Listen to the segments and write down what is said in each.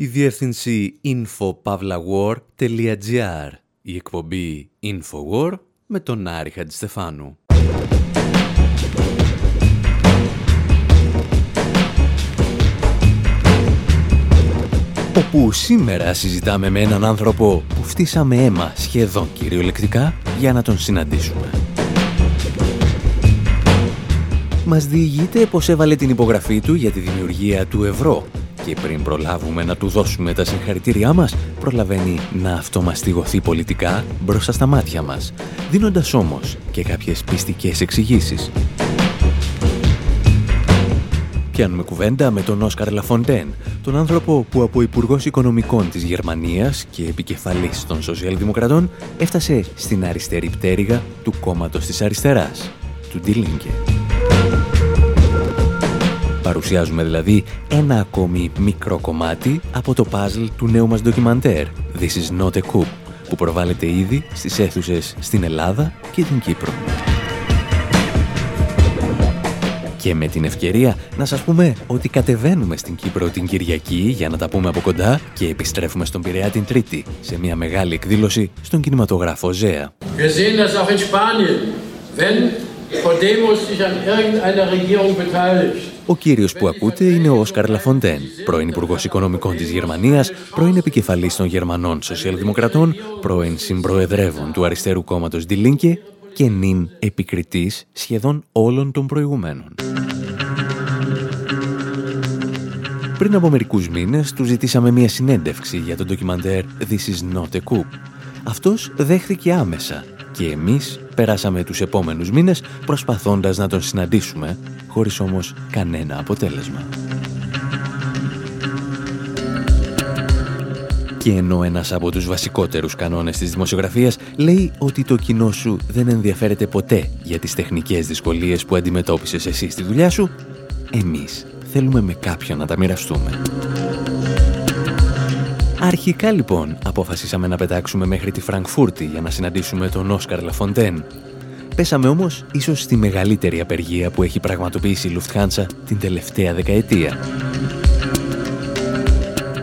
Η διεύθυνση infopavlawar.gr Η εκπομπή Infowar με τον Άρη Χατζηστεφάνου. όπου σήμερα συζητάμε με έναν άνθρωπο που φτύσαμε αίμα σχεδόν κυριολεκτικά για να τον συναντήσουμε. Μας διηγείται πως έβαλε την υπογραφή του για τη δημιουργία του ευρώ και πριν προλάβουμε να του δώσουμε τα συγχαρητήριά μας, προλαβαίνει να αυτομαστιγωθεί πολιτικά μπροστά στα μάτια μας, δίνοντας όμως και κάποιες πιστικές εξηγήσεις. Πιάνουμε κουβέντα με τον Όσκαρ Λαφοντέν, τον άνθρωπο που από Υπουργός Οικονομικών της Γερμανίας και επικεφαλής των Σοσιαλδημοκρατών έφτασε στην αριστερή πτέρυγα του κόμματος της αριστεράς, του Ντιλίνκε. Παρουσιάζουμε δηλαδή ένα ακόμη μικρό κομμάτι από το παζλ του νέου μας ντοκιμαντέρ This is not a coup, που προβάλλεται ήδη στις αίθουσες στην Ελλάδα και την Κύπρο. Και με την ευκαιρία να σας πούμε ότι κατεβαίνουμε στην Κύπρο την Κυριακή για να τα πούμε από κοντά και επιστρέφουμε στον Πειραιά την Τρίτη σε μια μεγάλη εκδήλωση στον κινηματογράφο ΖΕΑ. Ο κύριος που ακούτε είναι ο Όσκαρ Λαφοντέν, πρώην Υπουργός Οικονομικών της Γερμανίας, πρώην επικεφαλής των Γερμανών Σοσιαλδημοκρατών, πρώην συμπροεδρεύων του αριστερού κόμματος Ντιλίνκε και νυν επικριτής σχεδόν όλων των προηγουμένων. Πριν από μερικούς μήνες του ζητήσαμε μια συνέντευξη για το ντοκιμαντέρ This is not a coup. Αυτός δέχθηκε άμεσα και εμείς περάσαμε τους επόμενους μήνες προσπαθώντας να τον συναντήσουμε, χωρίς όμως κανένα αποτέλεσμα. Και ενώ ένας από τους βασικότερους κανόνες της δημοσιογραφίας λέει ότι το κοινό σου δεν ενδιαφέρεται ποτέ για τις τεχνικές δυσκολίες που αντιμετώπισες εσύ στη δουλειά σου, εμείς θέλουμε με κάποιον να τα μοιραστούμε. Αρχικά λοιπόν αποφασίσαμε να πετάξουμε μέχρι τη Φραγκφούρτη για να συναντήσουμε τον Όσκαρ Λαφοντέν. Πέσαμε όμως ίσως στη μεγαλύτερη απεργία που έχει πραγματοποιήσει η Λουφτχάντσα την τελευταία δεκαετία.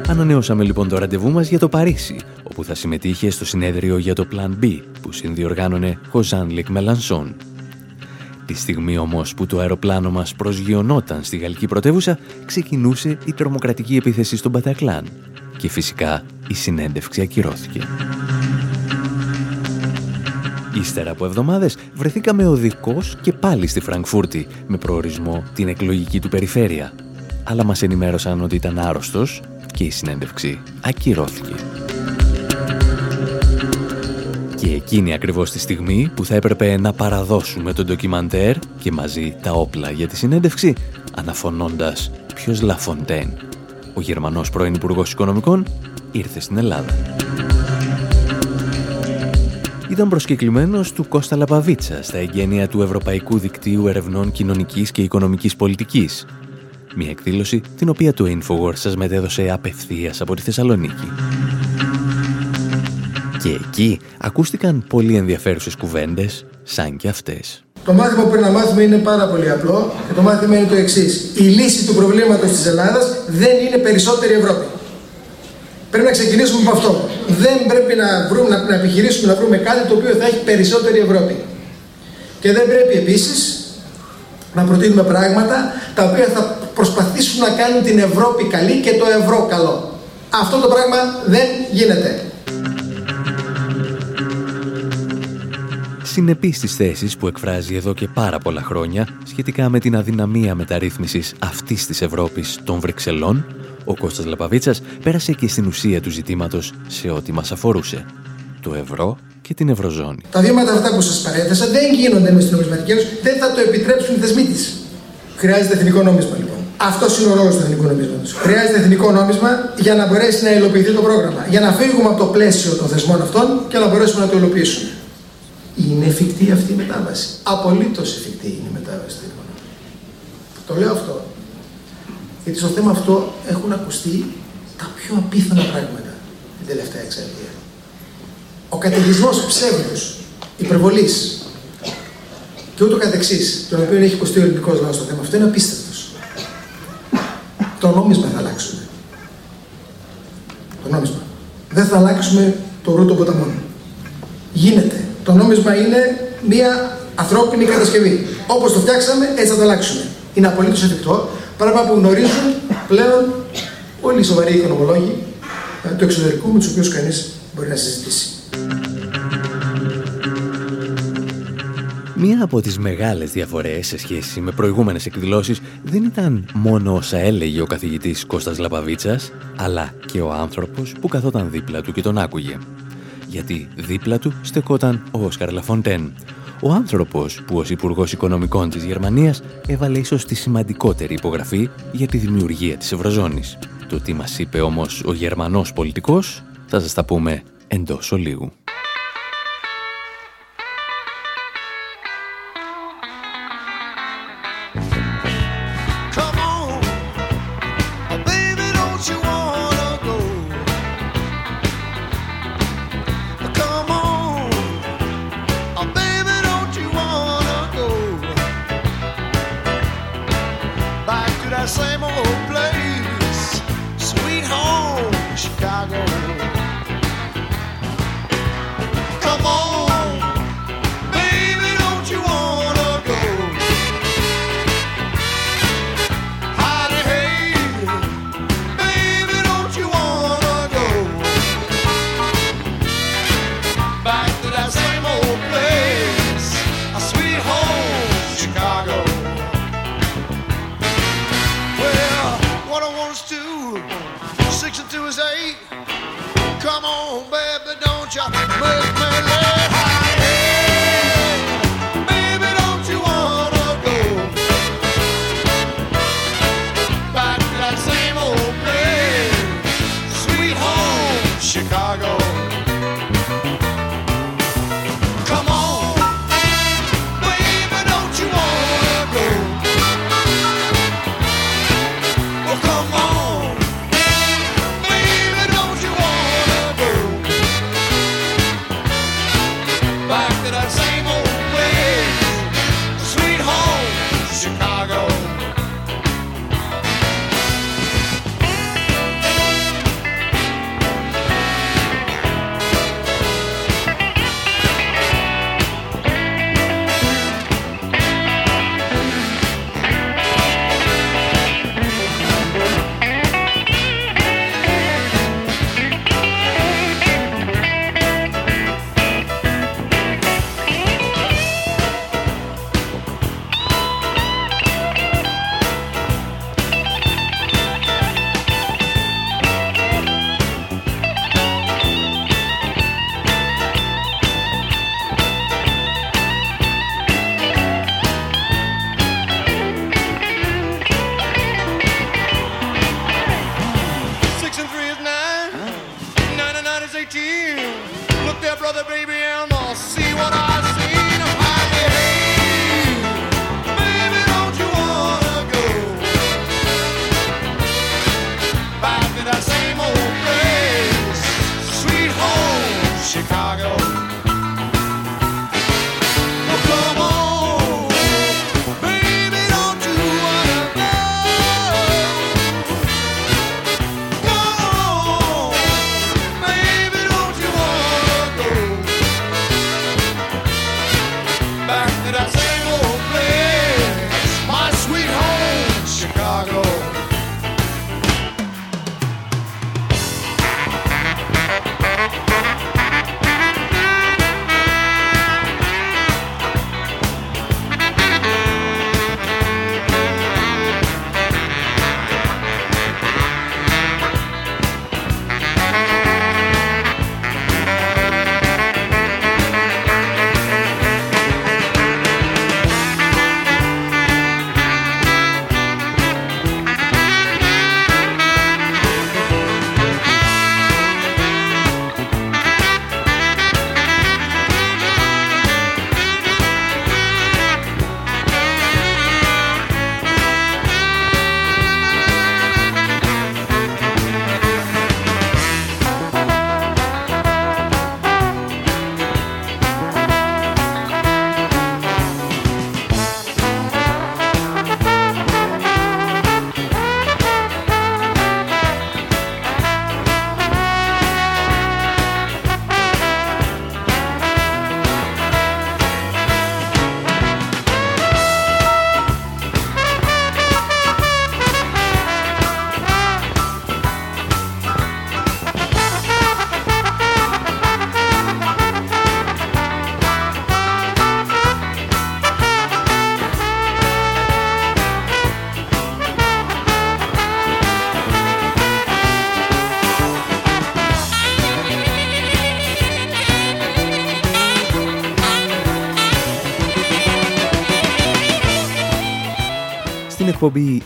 Ανανεώσαμε λοιπόν το ραντεβού μας για το Παρίσι, όπου θα συμμετείχε στο συνέδριο για το Plan B που συνδιοργάνωνε ο Ζαν Μελανσόν. Τη στιγμή όμως που το αεροπλάνο μας προσγειωνόταν στη γαλλική πρωτεύουσα, ξεκινούσε η τρομοκρατική επίθεση στον Πατακλάν και φυσικά η συνέντευξη ακυρώθηκε. Ύστερα από εβδομάδες βρεθήκαμε οδικός και πάλι στη Φραγκφούρτη με προορισμό την εκλογική του περιφέρεια. Αλλά μας ενημέρωσαν ότι ήταν άρρωστος και η συνέντευξη ακυρώθηκε. Και εκείνη ακριβώς τη στιγμή που θα έπρεπε να παραδώσουμε τον ντοκιμαντέρ και μαζί τα όπλα για τη συνέντευξη, αναφωνώντας ποιος Λαφοντέν ο Γερμανός πρώην Υπουργός Οικονομικών ήρθε στην Ελλάδα. Ήταν προσκεκλημένος του Κώστα Λαπαβίτσα στα εγγένεια του Ευρωπαϊκού Δικτύου Ερευνών Κοινωνικής και Οικονομικής Πολιτικής. Μια εκδήλωση την οποία το Infowars σας μετέδωσε απευθείας από τη Θεσσαλονίκη. Και εκεί ακούστηκαν πολύ ενδιαφέρουσες κουβέντες σαν και αυτές. Το μάθημα που πρέπει να μάθουμε είναι πάρα πολύ απλό και το μάθημα είναι το εξής. Η λύση του προβλήματος της Ελλάδας δεν είναι περισσότερη Ευρώπη. Πρέπει να ξεκινήσουμε από αυτό. Δεν πρέπει να, βρούμε, να, να επιχειρήσουμε να βρούμε κάτι το οποίο θα έχει περισσότερη Ευρώπη. Και δεν πρέπει επίσης να προτείνουμε πράγματα τα οποία θα προσπαθήσουν να κάνουν την Ευρώπη καλή και το ευρώ καλό. Αυτό το πράγμα δεν γίνεται. Συνεπή στις θέσεις που εκφράζει εδώ και πάρα πολλά χρόνια σχετικά με την αδυναμία μεταρρύθμισης αυτής της Ευρώπης των Βρυξελών, ο Κώστας Λαπαβίτσας πέρασε και στην ουσία του ζητήματος σε ό,τι μας αφορούσε. Το ευρώ και την Ευρωζώνη. Τα βήματα αυτά που σας παρέθεσα δεν γίνονται με την νομισματική ένωση, δεν θα το επιτρέψουν οι θεσμοί της. Χρειάζεται εθνικό νόμισμα λοιπόν. Αυτός είναι ο ρόλος του εθνικού νομίσματος. Χρειάζεται εθνικό νόμισμα για να μπορέσει να υλοποιηθεί το πρόγραμμα. Για να φύγουμε από το πλαίσιο των θεσμών αυτών και να μπορέσουμε να το υλοποιήσουμε. Είναι εφικτή αυτή η μετάβαση. Απολύτως εφικτή είναι η μετάβαση στην οικονομία. Το λέω αυτό. Γιατί στο θέμα αυτό έχουν ακουστεί τα πιο απίθανα πράγματα την τελευταία εξαρτία. Ο καταιγισμός ψεύδους, υπερβολής και ούτω καθεξής, τον οποίο έχει υποστεί ο ελληνικός λαός στο θέμα αυτό, είναι απίστευτος. Το νόμισμα θα αλλάξουν. το νόμισμα. Δεν θα αλλάξουμε το ρούτο ποταμών. Γίνεται. Το νόμισμα είναι μια ανθρώπινη κατασκευή. Όπως το φτιάξαμε, έτσι θα το αλλάξουμε. Είναι απολύτως εφικτό, πράγμα που γνωρίζουν πλέον όλοι οι σοβαροί οικονομολόγοι ε, του εξωτερικού με τους οποίους κανείς μπορεί να συζητήσει. Μία από τις μεγάλες διαφορές σε σχέση με προηγούμενες εκδηλώσεις δεν ήταν μόνο όσα έλεγε ο καθηγητής Κώστας Λαπαβίτσας, αλλά και ο άνθρωπος που καθόταν δίπλα του και τον άκουγε. Γιατί δίπλα του στεκόταν ο Όσκαρ Λαφοντέν, ο άνθρωπος που ως Υπουργός Οικονομικών της Γερμανίας έβαλε ίσως τη σημαντικότερη υπογραφή για τη δημιουργία της Ευρωζώνης. Το τι μας είπε όμως ο Γερμανός πολιτικός θα σας τα πούμε εντός ολίγου.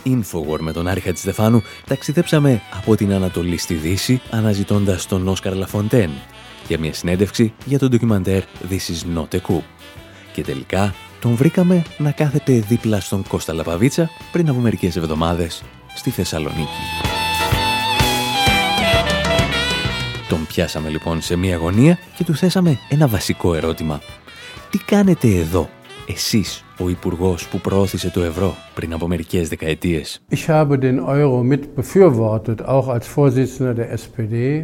Infowar με τον Άρη Χατζηστεφάνου ταξιδέψαμε από την Ανατολή στη Δύση αναζητώντας τον Όσκαρ Λαφοντέν για μια συνέντευξη για το ντοκιμαντέρ This is not a coup. Και τελικά τον βρήκαμε να κάθεται δίπλα στον Κώστα Λαπαβίτσα πριν από μερικές εβδομάδες στη Θεσσαλονίκη. Τον πιάσαμε λοιπόν σε μία γωνία και του θέσαμε ένα βασικό ερώτημα. Τι κάνετε εδώ, εσείς ο υπουργός που προώθησε το ευρώ πριν από μερικές δεκαετίες.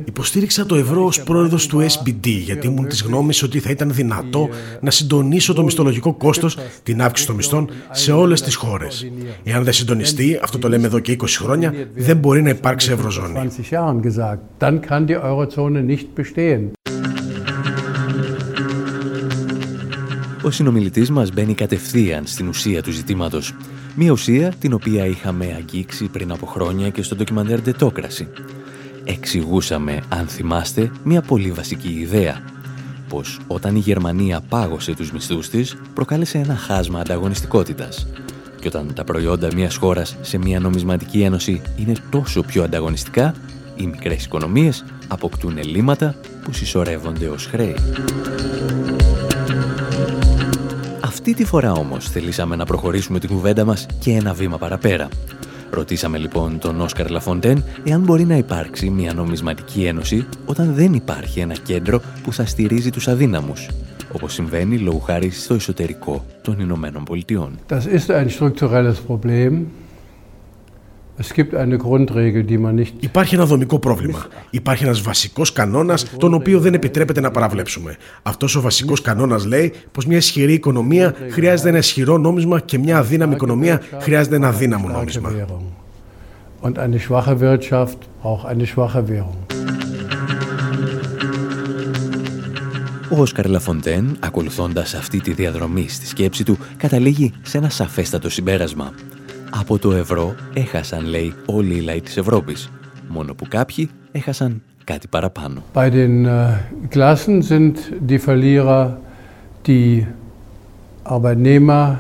Υποστήριξα το ευρώ ως πρόεδρος του SPD γιατί ήμουν της γνώμης ότι θα ήταν δυνατό να συντονίσω το μισθολογικό κόστος, την αύξηση των μισθών σε όλες τις χώρες. Εάν δεν συντονιστεί, αυτό το λέμε εδώ και 20 χρόνια, δεν μπορεί να υπάρξει ευρωζώνη. Ο συνομιλητής μας μπαίνει κατευθείαν στην ουσία του ζητήματος. Μια ουσία την οποία είχαμε αγγίξει πριν από χρόνια και στο ντοκιμαντέρ Ντετόκραση. Εξηγούσαμε, αν θυμάστε, μια πολύ βασική ιδέα. Πως όταν η Γερμανία πάγωσε τους μισθούς της, προκάλεσε ένα χάσμα ανταγωνιστικότητας. Και όταν τα προϊόντα μιας χώρας σε μια νομισματική ένωση είναι τόσο πιο ανταγωνιστικά, οι μικρές οικονομίες αποκτούν ελλείμματα που συσσωρεύονται ως χρέη. Αυτή τη φορά όμως θελήσαμε να προχωρήσουμε την κουβέντα μας και ένα βήμα παραπέρα. Ρωτήσαμε λοιπόν τον Όσκαρ Λαφοντέν εάν μπορεί να υπάρξει μια νομισματική ένωση όταν δεν υπάρχει ένα κέντρο που θα στηρίζει τους αδύναμους, όπως συμβαίνει λόγω χάρη στο εσωτερικό των Ηνωμένων Πολιτειών. Das ist ein strukturelles Problem. Υπάρχει ένα δομικό πρόβλημα. Υπάρχει ένας βασικός κανόνας, τον οποίο δεν επιτρέπεται να παραβλέψουμε. Αυτός ο βασικός κανόνας λέει πως μια ισχυρή οικονομία χρειάζεται ένα ισχυρό νόμισμα και μια αδύναμη οικονομία χρειάζεται ένα αδύναμο νόμισμα. Ο Όσκαρ Λαφοντέν, ακολουθώντας αυτή τη διαδρομή στη σκέψη του, καταλήγει σε ένα σαφέστατο συμπέρασμα. Από το ευρώ έχασαν, λέει, όλοι οι λαοί της Ευρώπης. Μόνο που κάποιοι έχασαν κάτι παραπάνω. Bei den äh, Klassen sind die Verlierer die Arbeitnehmer,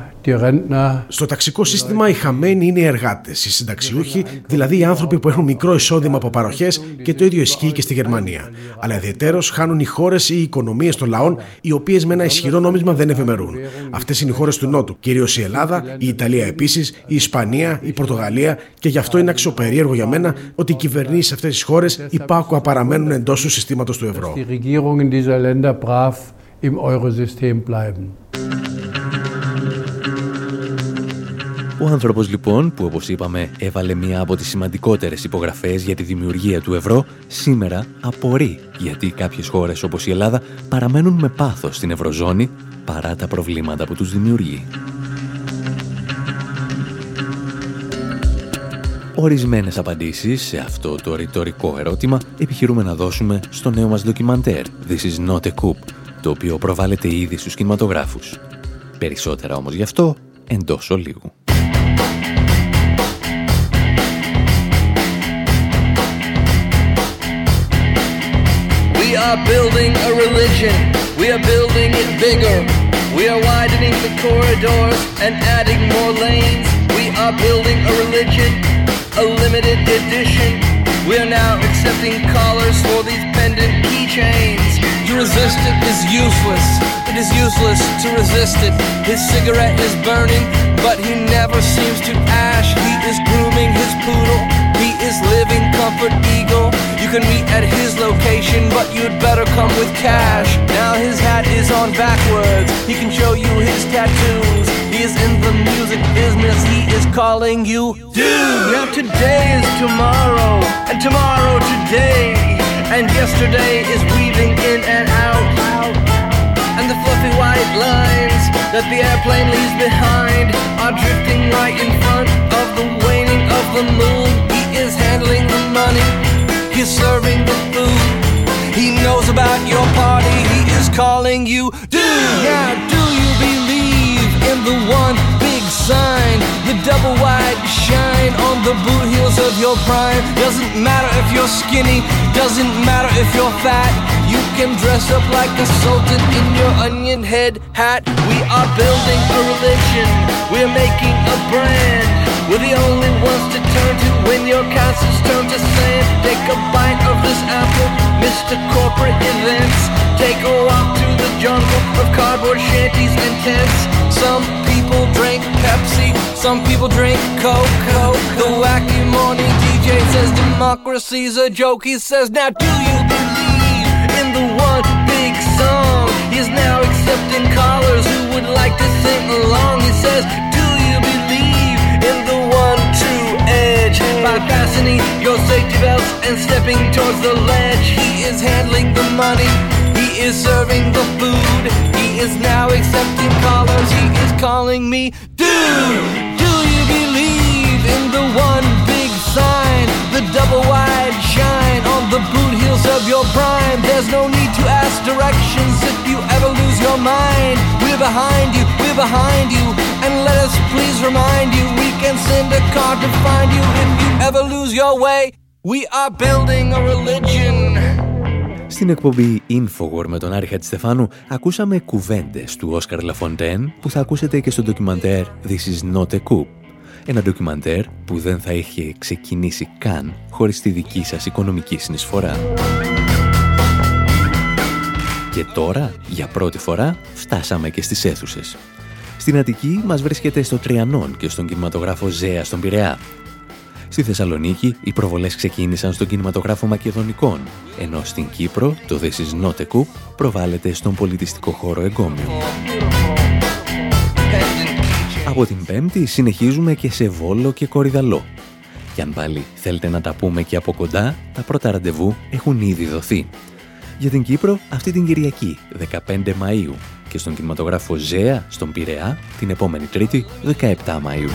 στο ταξικό σύστημα οι χαμένοι είναι οι εργάτες, οι συνταξιούχοι, δηλαδή οι άνθρωποι που έχουν μικρό εισόδημα από παροχές και το ίδιο ισχύει και στη Γερμανία. Αλλά ιδιαίτερω χάνουν οι χώρες ή οι οικονομίες των λαών, οι οποίες με ένα ισχυρό νόμισμα δεν ευημερούν. Αυτές είναι οι χώρες του Νότου, κυρίως η Ελλάδα, η Ιταλία επίσης, η Ισπανία, η Πορτογαλία και γι' αυτό είναι αξιοπερίεργο για μένα ότι οι κυβερνήσεις σε αυτές τις χώρες υπάκουα παραμένουν εντός του συστήματος του ευρώ. Ο άνθρωπος λοιπόν που όπως είπαμε έβαλε μία από τις σημαντικότερες υπογραφές για τη δημιουργία του ευρώ σήμερα απορεί γιατί κάποιες χώρες όπως η Ελλάδα παραμένουν με πάθος στην ευρωζώνη παρά τα προβλήματα που τους δημιουργεί. Ορισμένες απαντήσεις σε αυτό το ρητορικό ερώτημα επιχειρούμε να δώσουμε στο νέο μας ντοκιμαντέρ This is not a coup, το οποίο προβάλλεται ήδη στους κινηματογράφους. Περισσότερα όμως γι' αυτό εντός ολίγου. Are building a religion. We are building it bigger. We are widening the corridors and adding more lanes. We are building a religion, a limited edition. We are now accepting callers for these pendant keychains. To resist it is useless. It is useless to resist it. His cigarette is burning, but he never seems to ash. He is grooming his poodle. He is living comfort eagle. You can meet at his location, but you'd better come with cash. Now his hat is on backwards. He can show you his tattoos. He is in the music business. He is calling you dude. Now today is tomorrow, and tomorrow today, and yesterday is weaving in and out. And the fluffy white lines that the airplane leaves behind are drifting right in front of the waning of the moon. He is handling the money He's serving the food. He knows about your party. He is calling you, dude. Now, do you believe in the one big sign, the double wide shine on the boot heels of your prime? Doesn't matter if you're skinny. Doesn't matter if you're fat. You can dress up like a sultan in your onion head hat. We are building a religion. We're making a brand We're the only ones to turn to when your castle's turn to sand. Take a bite of this apple, Mr. Corporate Events. Take a walk through the jungle of cardboard shanties and tents. Some people drink Pepsi, some people drink. Coke. The wacky morning DJ says democracy's a joke. He says, now do you believe in the one big song? He's now accepting callers who would like to sing along. He says, edge? By fastening your safety belts and stepping towards the ledge, he is handling the money. He is serving the food. He is now accepting callers. He is calling me dude. Do you believe in the one big sign? The double wide shine on the boot heels of your prime. There's no need to ask directions if you ever lose your mind. We're behind you, we're behind you. And let us please remind you we can send a car to find you if you ever lose your way. We are building a religion. Στην εκπομπή Infowar με τον Άρη Χατζηστεφάνου ακούσαμε κουβέντες του Όσκαρ Λαφοντέν που θα ακούσετε και στο ντοκιμαντέρ This is not a coup. Ένα ντοκιμαντέρ που δεν θα είχε ξεκινήσει καν χωρίς τη δική σας οικονομική συνεισφορά. Και τώρα, για πρώτη φορά, φτάσαμε και στις αίθουσες. Στην Αττική μας βρίσκεται στο Τριανόν και στον κινηματογράφο Ζέα στον Πειραιά. Στη Θεσσαλονίκη οι προβολές ξεκίνησαν στον κινηματογράφο Μακεδονικών, ενώ στην Κύπρο το This is not a coup προβάλλεται στον πολιτιστικό χώρο Εγκόμιο. Από την Πέμπτη συνεχίζουμε και σε Βόλο και Κορυδαλό. Και αν πάλι θέλετε να τα πούμε και από κοντά, τα πρώτα ραντεβού έχουν ήδη δοθεί. Για την Κύπρο αυτή την Κυριακή, 15 Μαΐου και στον κινηματογράφο Ζέα, στον Πειραιά, την επόμενη Τρίτη, 17 Μαΐου.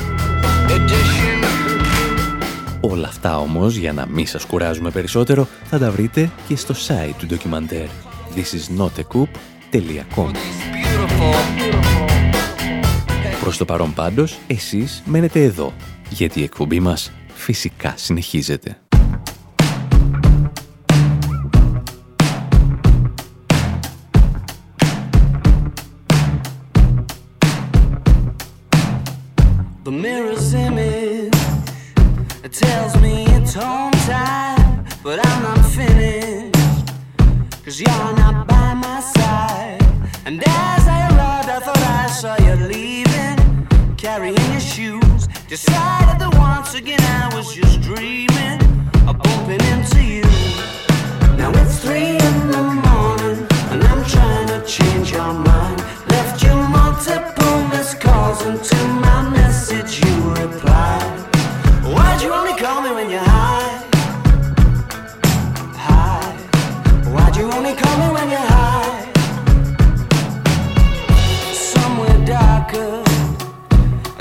Όλα αυτά όμως, για να μην σας κουράζουμε περισσότερο, θα τα βρείτε και στο site του ντοκιμαντέρ thisisnotacoup.com Προς το παρόν πάντως, εσείς μένετε εδώ, γιατί η εκπομπή μας φυσικά συνεχίζεται. It tells me it's home time, but I'm not finished. Cause you're not by my side. And as I arrived, I thought I saw you leaving, carrying your shoes. Decided that once again I was just dreaming of bumping into you. Now it's three in the morning, and I'm trying to change your mind. Left you multiple missed calls into my message, you only call me when you're high? Somewhere darker,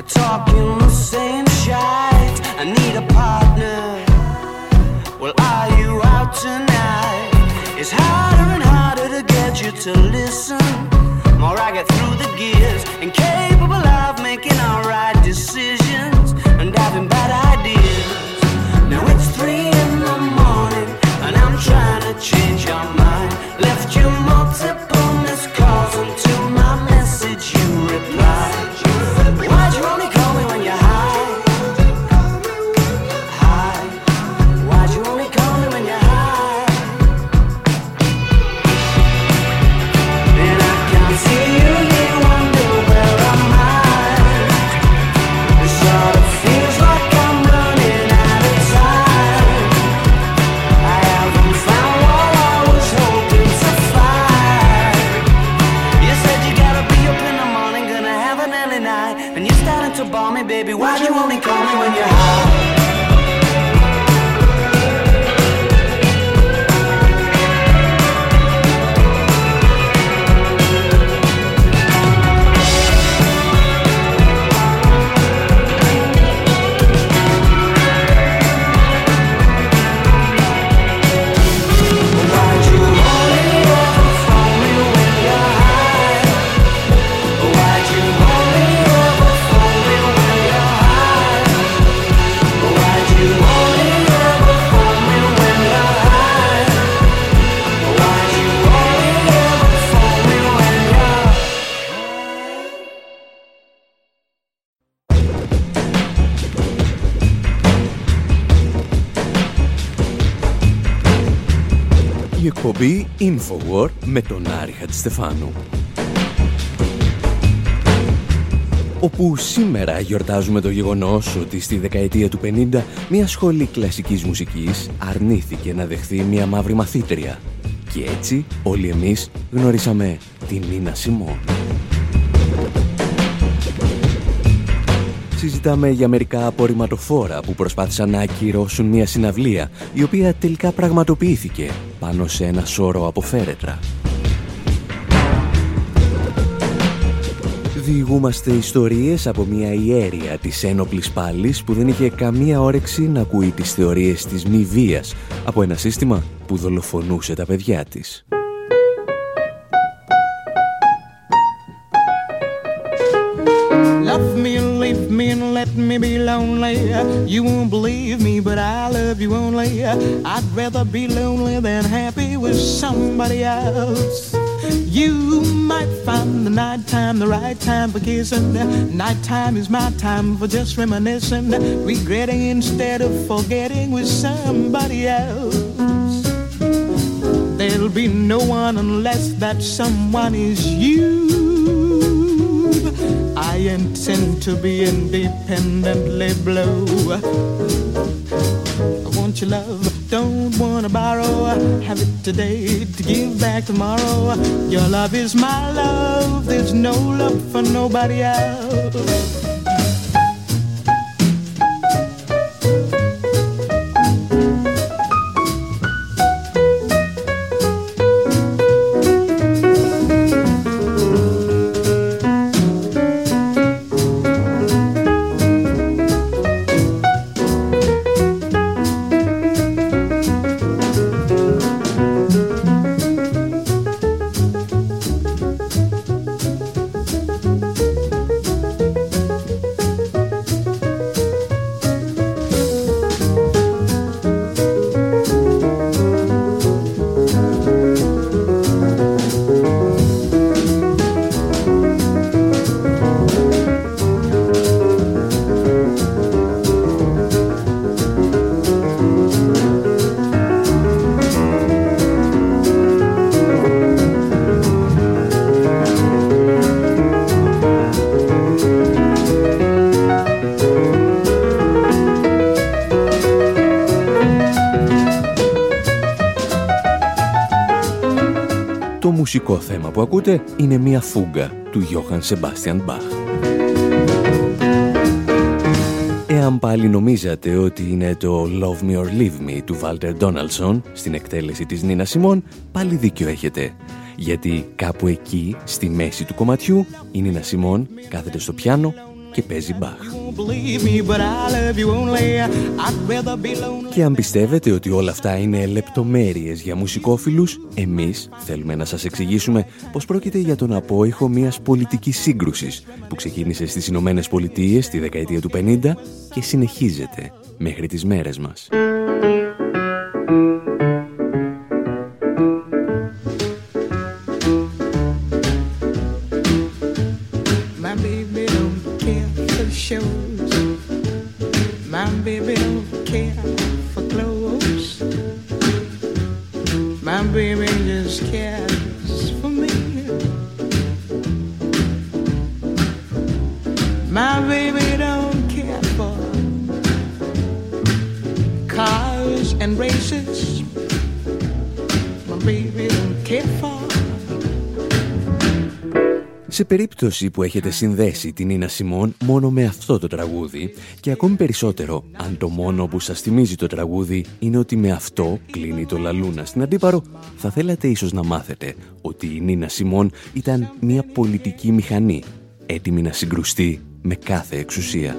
talking the same shite. I need a partner. Well, are you out tonight? It's harder and harder to get you to listen. More I get through the gears, Let's εκπομπή Infowar με τον Άρη Χατζηστεφάνου. όπου σήμερα γιορτάζουμε το γεγονός ότι στη δεκαετία του 50 μια σχολή κλασικής μουσικής αρνήθηκε να δεχθεί μια μαύρη μαθήτρια. Και έτσι όλοι εμείς γνωρίσαμε την Νίνα Σιμών. Συζητάμε για μερικά απορριμματοφόρα που προσπάθησαν να ακυρώσουν μια συναυλία, η οποία τελικά πραγματοποιήθηκε πάνω σε ένα σώρο από φέρετρα. Διηγούμαστε ιστορίες από μια ιέρια της ένοπλης πάλης που δεν είχε καμία όρεξη να ακούει τις θεωρίες της μη βίας από ένα σύστημα που δολοφονούσε τα παιδιά της. Let me be lonely. You won't believe me, but I love you only. I'd rather be lonely than happy with somebody else. You might find the night time the right time for kissing. Nighttime is my time for just reminiscing, regretting instead of forgetting with somebody else. There'll be no one unless that someone is you. I intend to be independently blue. I want your love don't wanna borrow. Have it today to give back tomorrow. Your love is my love. There's no love for nobody else. Μουσικό θέμα που ακούτε είναι μια φούγκα του Johann Sebastian Bach. Εάν πάλι νομίζατε ότι είναι το Love Me or Leave Me του Walter Donaldson στην εκτέλεση της Νίνα Σιμών, πάλι δίκιο έχετε. Γιατί κάπου εκεί, στη μέση του κομματιού, η Νίνα Σιμών κάθεται στο πιάνο και παίζει μπαχ. Και αν πιστεύετε ότι όλα αυτά είναι λεπτομέρειες για μουσικόφιλους, εμείς θέλουμε να σας εξηγήσουμε πως πρόκειται για τον απόϊχο μιας πολιτικής σύγκρουσης που ξεκίνησε στις Ηνωμένες Πολιτείες τη δεκαετία του 50 και συνεχίζεται μέχρι τις μέρες μας. Σε περίπτωση που έχετε συνδέσει την Ίνα Σιμών μόνο με αυτό το τραγούδι και ακόμη περισσότερο αν το μόνο που σας θυμίζει το τραγούδι είναι ότι με αυτό κλείνει το λαλούνα στην αντίπαρο θα θέλατε ίσως να μάθετε ότι η Νίνα Σιμών ήταν μια πολιτική μηχανή έτοιμη να συγκρουστεί με κάθε εξουσία.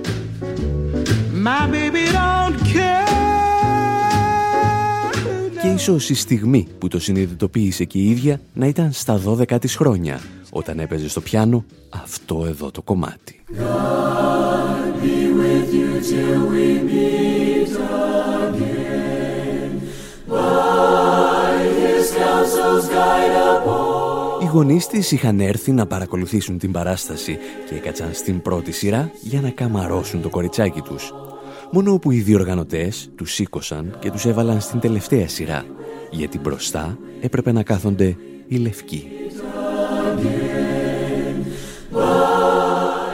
Και ίσως η στιγμή που το συνειδητοποίησε και η ίδια να ήταν στα 12 της χρόνια όταν έπαιζε στο πιάνο αυτό εδώ το κομμάτι. Οι γονείς της είχαν έρθει να παρακολουθήσουν την παράσταση και έκατσαν στην πρώτη σειρά για να καμαρώσουν το κοριτσάκι τους. Μόνο που οι διοργανωτές τους σήκωσαν και τους έβαλαν στην τελευταία σειρά, γιατί μπροστά έπρεπε να κάθονται οι λευκοί.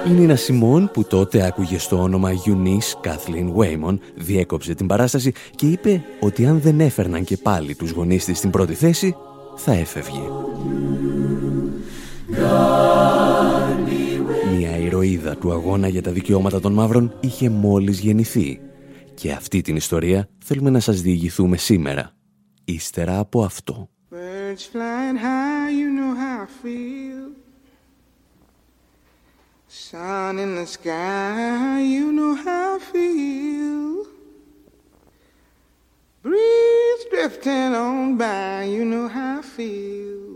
Η Νίνα Σιμών που τότε άκουγε στο όνομα Eunice Kathleen Waymon διέκοψε την παράσταση και είπε ότι αν δεν έφερναν και πάλι τους γονείς της στην πρώτη θέση θα έφευγε. Μια ηρωίδα του αγώνα για τα δικαιώματα των μαύρων είχε μόλις γεννηθεί και αυτή την ιστορία θέλουμε να σας διηγηθούμε σήμερα, ύστερα από αυτό. Sun in the sky, you know how I feel. Breeze drifting on by, you know how I feel.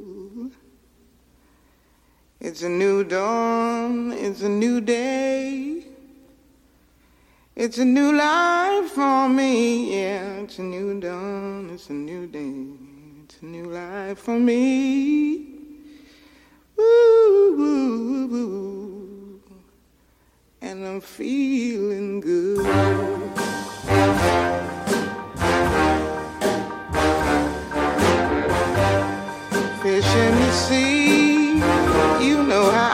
It's a new dawn, it's a new day. It's a new life for me, yeah. It's a new dawn, it's a new day. It's a new life for me. Ooh, ooh, ooh, and I'm feeling good. Fish in the sea,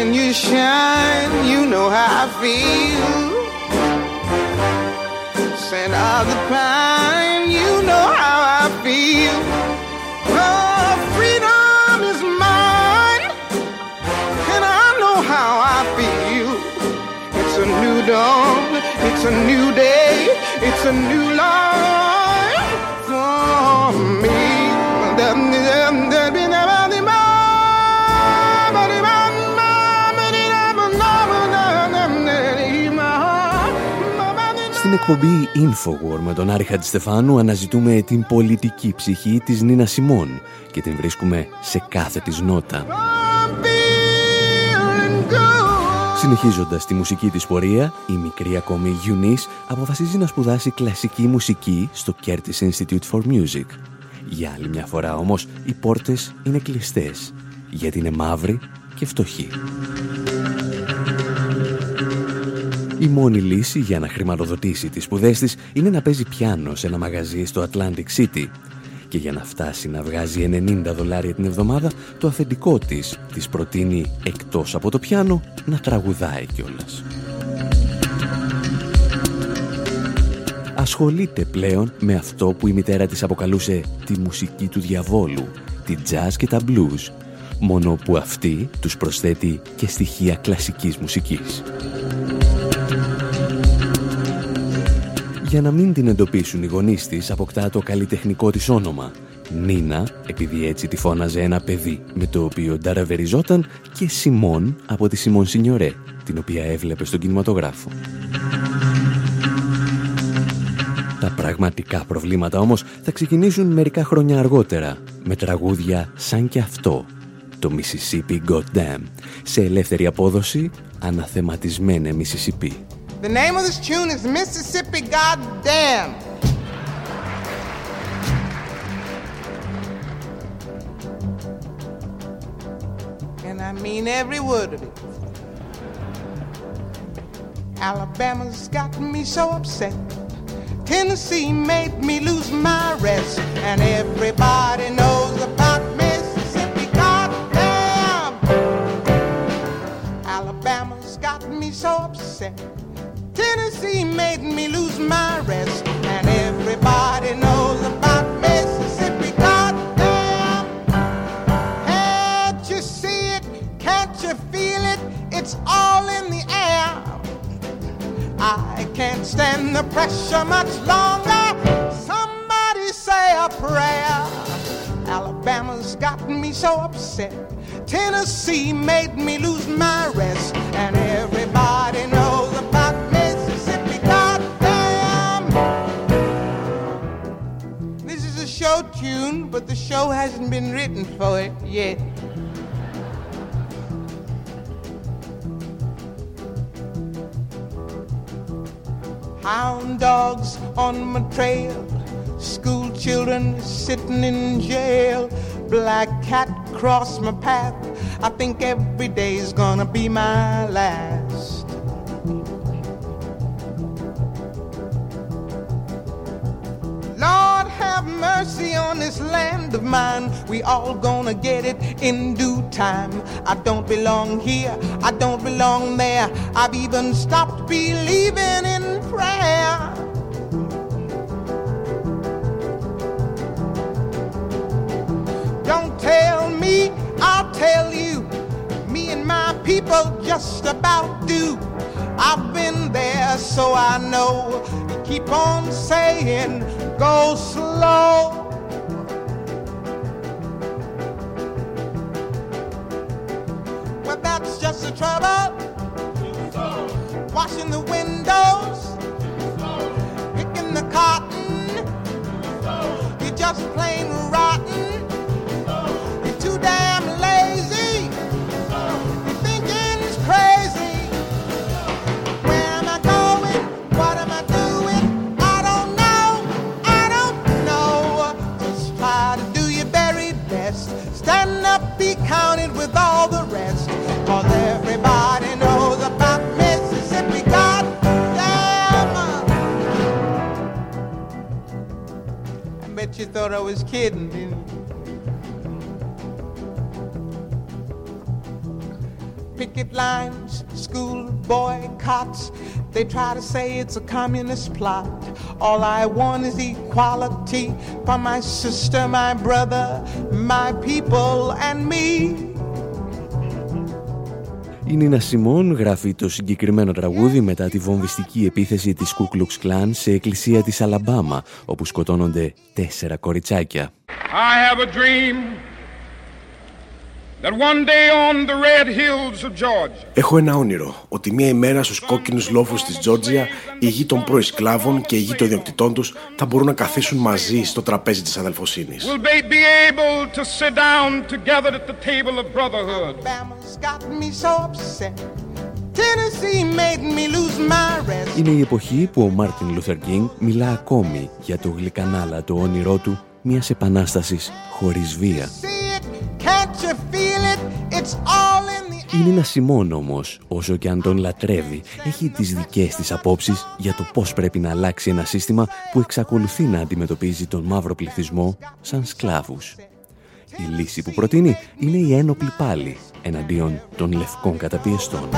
When you shine, you know how I feel. Scent of the pine, you know how I feel. Oh, freedom is mine, and I know how I feel. It's a new dawn, it's a new day, it's a new life Στην εκπομπή Infowar με τον Άρη Χατζηστεφάνου αναζητούμε την πολιτική ψυχή της Νίνα Σιμών και την βρίσκουμε σε κάθε της νότα. Συνεχίζοντας τη μουσική της πορεία, η μικρή ακόμη Eunice αποφασίζει να σπουδάσει κλασική μουσική στο Curtis Institute for Music. Για άλλη μια φορά όμως, οι πόρτες είναι κλειστές, γιατί είναι μαύρη και φτωχή. Η μόνη λύση για να χρηματοδοτήσει τις σπουδές της είναι να παίζει πιάνο σε ένα μαγαζί στο Atlantic City και για να φτάσει να βγάζει 90 δολάρια την εβδομάδα, το αφεντικό της της προτείνει εκτός από το πιάνο να τραγουδάει κιόλας. Ασχολείται πλέον με αυτό που η μητέρα της αποκαλούσε τη μουσική του διαβόλου, τη jazz και τα blues, μόνο που αυτή τους προσθέτει και στοιχεία κλασικής μουσικής. Για να μην την εντοπίσουν οι γονείς της, αποκτά το καλλιτεχνικό της όνομα. Νίνα, επειδή έτσι τη φώναζε ένα παιδί με το οποίο νταραβεριζόταν και Σιμών από τη Σιμών Σινιωρέ, την οποία έβλεπε στον κινηματογράφο. Τα πραγματικά προβλήματα όμως θα ξεκινήσουν μερικά χρόνια αργότερα, με τραγούδια σαν και αυτό, το Mississippi Goddamn, σε ελεύθερη απόδοση, αναθεματισμένε Mississippi. The name of this tune is Mississippi Goddamn. And I mean every word of it. Alabama's got me so upset. Tennessee made me lose my rest. And everybody knows about Mississippi. Goddamn. Alabama's got me so upset. Made me lose my rest, and everybody knows about Mississippi. Goddamn, can't you see it? Can't you feel it? It's all in the air. I can't stand the pressure much longer. Somebody say a prayer. Alabama's gotten me so upset. Tennessee made me lose my rest, and everybody knows tune, but the show hasn't been written for it yet. Hound dogs on my trail, school children sitting in jail, black cat cross my path. I think every day's gonna be my last. This land of mine. We all gonna get it in due time. I don't belong here, I don't belong there. I've even stopped believing in prayer. Don't tell me, I'll tell you. Me and my people just about do. I've been there, so I know. Keep on saying, go slow. Trouble. Washing the windows, picking the cotton. You're just plain You thought I was kidding, picket lines, school boycotts. They try to say it's a communist plot. All I want is equality for my sister, my brother, my people, and me. Η Νίνα Σιμών γράφει το συγκεκριμένο τραγούδι μετά τη βομβιστική επίθεση της Ku Klux Klan σε εκκλησία της Αλαμπάμα, όπου σκοτώνονται τέσσερα κοριτσάκια. I have a dream that one day on the red hills of Georgia, Έχω ένα όνειρο ότι μία ημέρα στους κόκκινους λόφους της Τζόρτζια η γη των πρώην σκλάβων και η γη των ιδιοκτητών θα μπορούν να καθίσουν μαζί στο τραπέζι της αδελφοσύνης. will be, be able to sit down together at the table of brotherhood; Alabama's got me so upset. Tennessee made me lose my rest. Είναι η εποχή που ο Μάρτιν Λούθερ Κίνγκ μιλά ακόμη για το γλυκανάλατο όνειρό του μιας επανάστασης χωρίς βία. See it? Can't you feel it? It's all in the Η Νίνα Σιμών όμως, όσο και αν τον λατρεύει, έχει τις δικές της απόψεις για το πώς πρέπει να αλλάξει ένα σύστημα που εξακολουθεί να αντιμετωπίζει τον μαύρο πληθυσμό σαν σκλάβους. Η λύση που προτείνει είναι η ένοπλη πάλι εναντίον των λευκών καταπιεστών.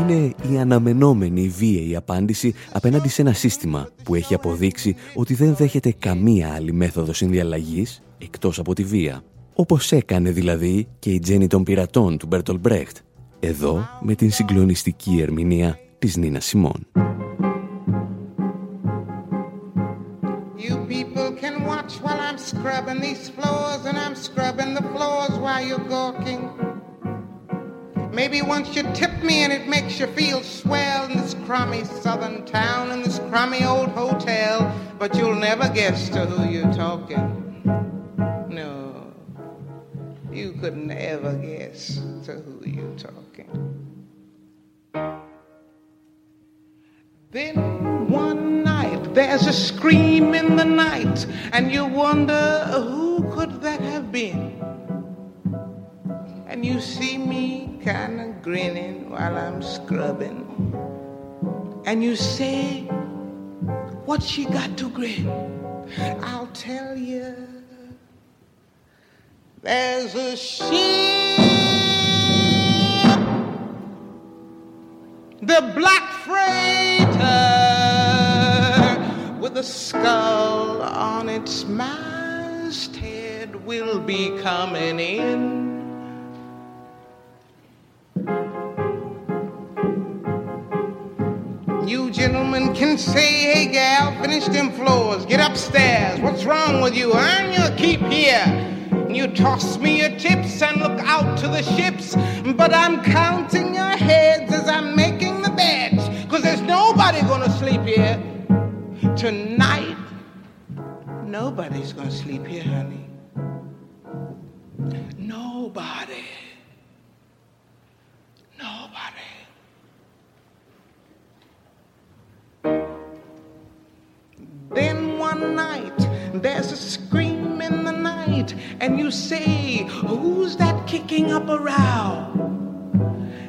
Mississippi. Goddamn. Είναι η αναμενόμενη βίαιη απάντηση απέναντι σε ένα σύστημα που έχει αποδείξει ότι δεν δέχεται καμία άλλη μέθοδος συνδιαλλαγής εκτός από τη βία. Όπως έκανε δηλαδή και η Τζέννη των πειρατών του Μπέρτολ Μπρέχτ, εδώ με την συγκλονιστική ερμηνεία της Νίνα Σιμών. You people can watch while I'm scrubbing these floors, and I'm scrubbing the floors while you're gawking. Maybe once you tip me and it makes you feel swell in this crummy southern town, in this crummy old hotel, but you'll never guess to who you're talking. No, you couldn't ever guess to who you're talking. Then one night there's a scream in the night, and you wonder who could that have been? And you see me kind of grinning while I'm scrubbing, and you say, What she got to grin? I'll tell you. There's a ship The black freighter with a skull on its masthead will be coming in. You gentlemen can say, hey gal, finish them floors, get upstairs. What's wrong with you? Earn your keep here. You toss me your tips and look out to the ships, but I'm counting your heads as I'm making the beds, cause there's nobody gonna sleep here. Tonight, nobody's gonna sleep here, honey. Nobody. Nobody. Then one night, there's a scream in the night, and you say, Who's that kicking up a row?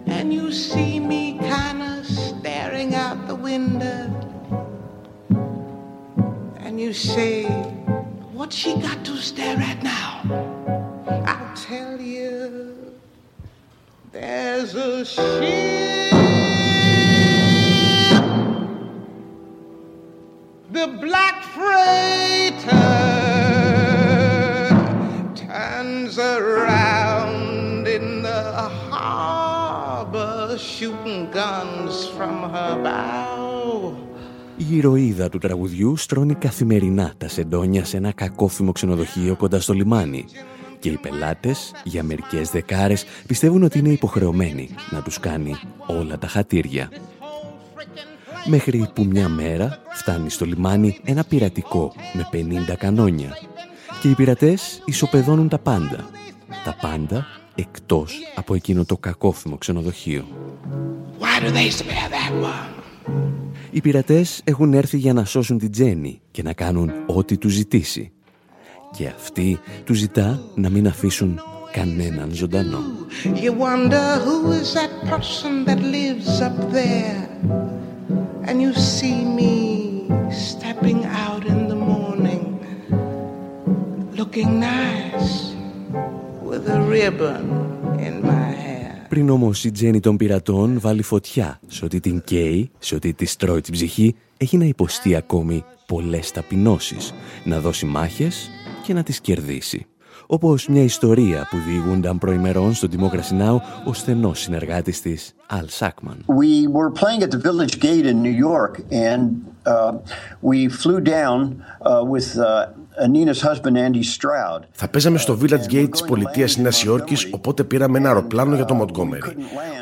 And you see me kinda staring out the window, and you say, What's she got to stare at now? I'll tell you, there's a ship. The black freighter turns around in the harbor, shooting guns from her bow. Η ηρωίδα του τραγουδιού στρώνει καθημερινά τα σεντόνια σε ένα κακόφημο ξενοδοχείο κοντά στο λιμάνι και οι πελάτες για μερικές δεκάρες πιστεύουν ότι είναι υποχρεωμένοι να τους κάνει όλα τα χατήρια. Μέχρι που μια μέρα φτάνει στο λιμάνι ένα πειρατικό με 50 κανόνια και οι πειρατές ισοπεδώνουν τα πάντα. Τα πάντα εκτός από εκείνο το κακόφημο ξενοδοχείο. Why do they spare that one? Οι πειρατές έχουν έρθει για να σώσουν την Τζέννη και να κάνουν ό,τι τους ζητήσει. Και αυτή τους ζητά να μην αφήσουν κανέναν ζωντανό. You wonder who is that person that lives up there; And you see me stepping out in the morning, looking nice with a ribbon in my hair. Πριν όμως η Τζέννη των πειρατών βάλει φωτιά σε ό,τι την καίει, σε ό,τι της τρώει την ψυχή, έχει να υποστεί ακόμη πολλές ταπεινώσεις, να δώσει μάχες και να τις κερδίσει. Όπως μια ιστορία που διηγούνταν προημερών στο Democracy Now! ο στενός συνεργάτης της, Al Sackman. We were playing at the Village Gate in New York, and uh, we flew down uh, with uh, Nina's husband, Andy Stroud. Θα παίζαμε στο Village Gate της πολιτείας Νέας Υόρκης, οπότε πήραμε ένα αεροπλάνο για το Montgomery.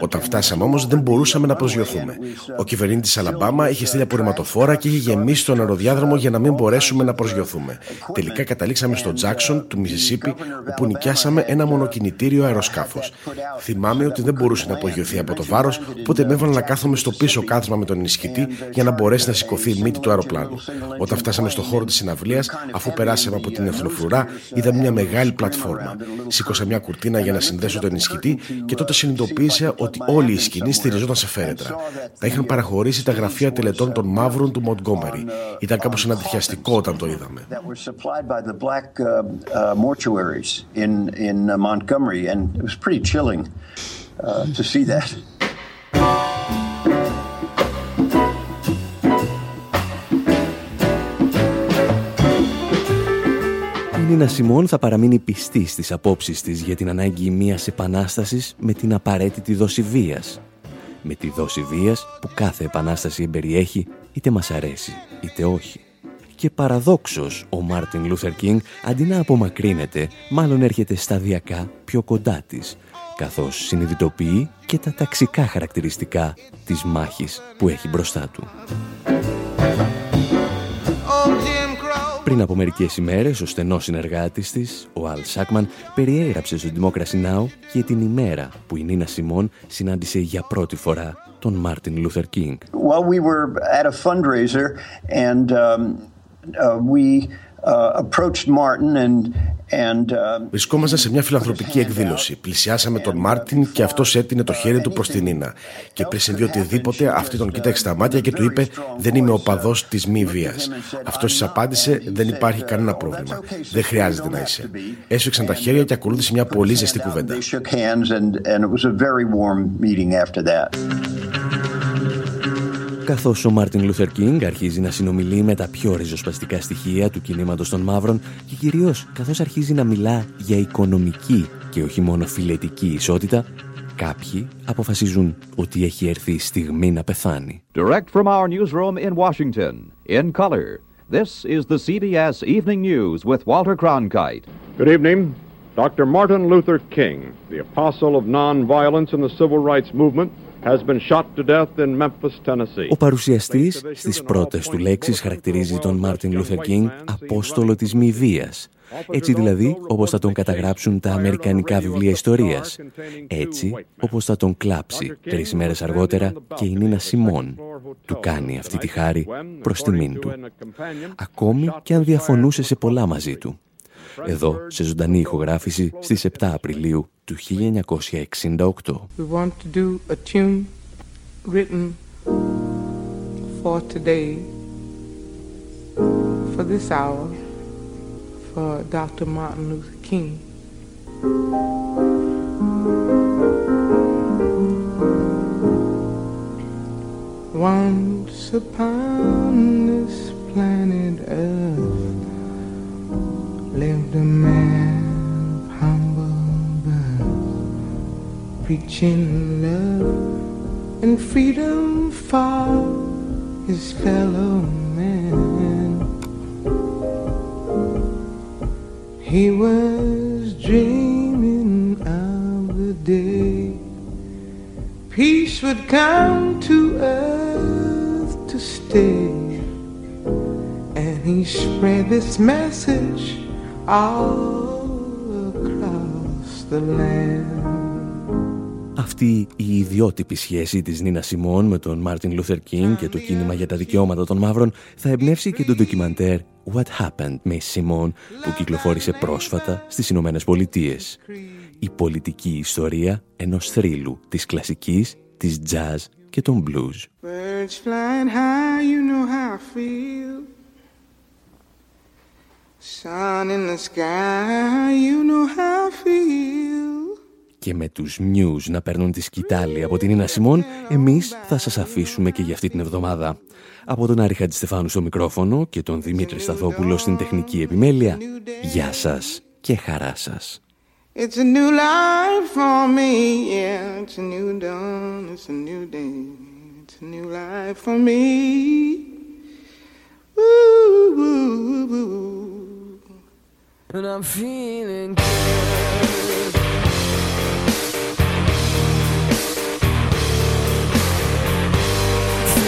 Όταν φτάσαμε όμως δεν μπορούσαμε να προσγειωθούμε. Ο κυβερνήτης της Αλαμπάμα είχε στείλει απορριμματοφόρα και είχε γεμίσει τον αεροδιάδρομο για να μην μπορέσουμε να προσγειωθούμε. Τελικά καταλήξαμε στο Jackson του Μισισίπη, όπου νοικιάσαμε ένα μονοκινητήριο αεροσκάφος. Θυμάμαι ότι δεν μπορούσε να απογειωθεί από το βάρος, οπότε με έβαλα να κάθομαι στο πίσω κάθισμα με τον ενισχυτή για να μπορέσει να σηκωθεί η μύτη του αεροπλάνου. Όταν φτάσαμε στο χώρο της συναυλίας, αφού περάσαμε από την εθνοφρουρά, είδα μια μεγάλη πλατφόρμα. Σήκωσα μια κουρτίνα για να συνδέσω τον ενισχυτή και τότε συνειδητοποίησα ότι όλη η σκηνή στηριζόταν σε φέρετρα. Τα είχαν παραχωρήσει τα γραφεία τελετών των μαύρων του Μοντγκόμερι. Ήταν κάπως ανατριχιαστικό όταν το είδαμε. Νίνα Σιμών θα παραμείνει πιστής στις απόψεις της για την ανάγκη μιας επανάστασης με την απαραίτητη δόση βίας. Με τη δόση βίας που κάθε επανάσταση εμπεριέχει είτε μας αρέσει είτε όχι. Και παραδόξως ο Μάρτιν Λούθερ Κίνγκ αντί να απομακρύνεται μάλλον έρχεται σταδιακά πιο κοντά της καθώς συνειδητοποιεί και τα ταξικά χαρακτηριστικά της μάχης που έχει μπροστά του. Oh, Jim Crow. Πριν από μερικές ημέρες, ο στενός συνεργάτης της, ο Αλ Σάκμαν, περιέγραψε στο Democracy Now! και την ημέρα που η Νίνα Σιμών συνάντησε για πρώτη φορά τον Μάρτιν Λούθερ Κίνγκ. Well, we were at a fundraiser, and um, uh, we uh, approached Martin and and. Uh, Βρισκόμασταν σε μια φιλανθρωπική εκδήλωση. Πλησιάσαμε τον Μάρτιν και αυτός έτεινε το χέρι του προς την Νίνα. Και πριν συμβεί οτιδήποτε, αυτή τον κοίταξε στα μάτια και του είπε: Δεν είμαι οπαδός της μη βίας. Αυτός της απάντησε: Δεν υπάρχει κανένα πρόβλημα. Δεν χρειάζεται να είσαι. Έσφιξαν τα χέρια και ακολούθησε μια πολύ ζεστή κουβέντα. Καθώς ο Μάρτιν Λούθερ Κίνγκ αρχίζει να συνομιλεί με τα πιο ριζοσπαστικά στοιχεία του κινήματος των μαύρων και κυρίως καθώς αρχίζει να μιλά για οικονομική και όχι μόνο φιλετική ισότητα, κάποιοι αποφασίζουν ότι έχει έρθει η στιγμή να πεθάνει. Direct from our newsroom in Washington, in color, this is the CBS Evening News with Walter Cronkite. Good evening. Dr. Martin Luther King, the apostle of nonviolence in the civil rights movement, has been shot to death in Memphis, Tennessee. Ο παρουσιαστής στις πρώτες του λέξεις χαρακτηρίζει τον Μάρτιν Λούθερ Κίνγκ «απόστολο της μη βίας». Έτσι δηλαδή όπως θα τον καταγράψουν τα αμερικανικά βιβλία ιστορίας. Έτσι όπως θα τον κλάψει τρεις μέρες αργότερα και η Νίνα Σιμών. Του κάνει αυτή τη χάρη προς τιμήν του. Ακόμη και αν διαφωνούσε σε πολλά μαζί του. Εδώ, σε ζωντανή ηχογράφηση στις 7 Απριλίου του 1968. We want to do a tune written for today, for this hour, for Dr. Martin Luther King. Once upon preaching love and freedom for his fellow man. He was dreaming of the day peace would come to earth to stay. And he spread this message all across the land. Αυτή η ιδιότυπη σχέση της Νίνας Σιμών με τον Μάρτιν Λούθερ Κίνγκ και το κίνημα για τα δικαιώματα των μαύρων θα εμπνεύσει και το ντοκιμαντέρ What Happened Miss Simone που κυκλοφόρησε πρόσφατα στις Ηνωμένες Πολιτείες. Η πολιτική ιστορία ενός θρύλου της κλασικής, της jazz και των blues. Birds flying high, you know how I feel. Sun in the sky, you know how I feel. Και με τους News να παίρνουν τη σκητάλη από την Ίνα Σιμών, εμείς θα σας αφήσουμε και για αυτή την εβδομάδα. Από τον Άρη Χατζηστεφάνου στο μικρόφωνο και τον Δημήτρη Σταθόπουλο στην τεχνική επιμέλεια, γεια σας και χαρά σας. It's a new life for me, yeah. It's a new dawn, it's a new day. It's a new life for me. Ooh, ooh, ooh, ooh. And I'm feeling good.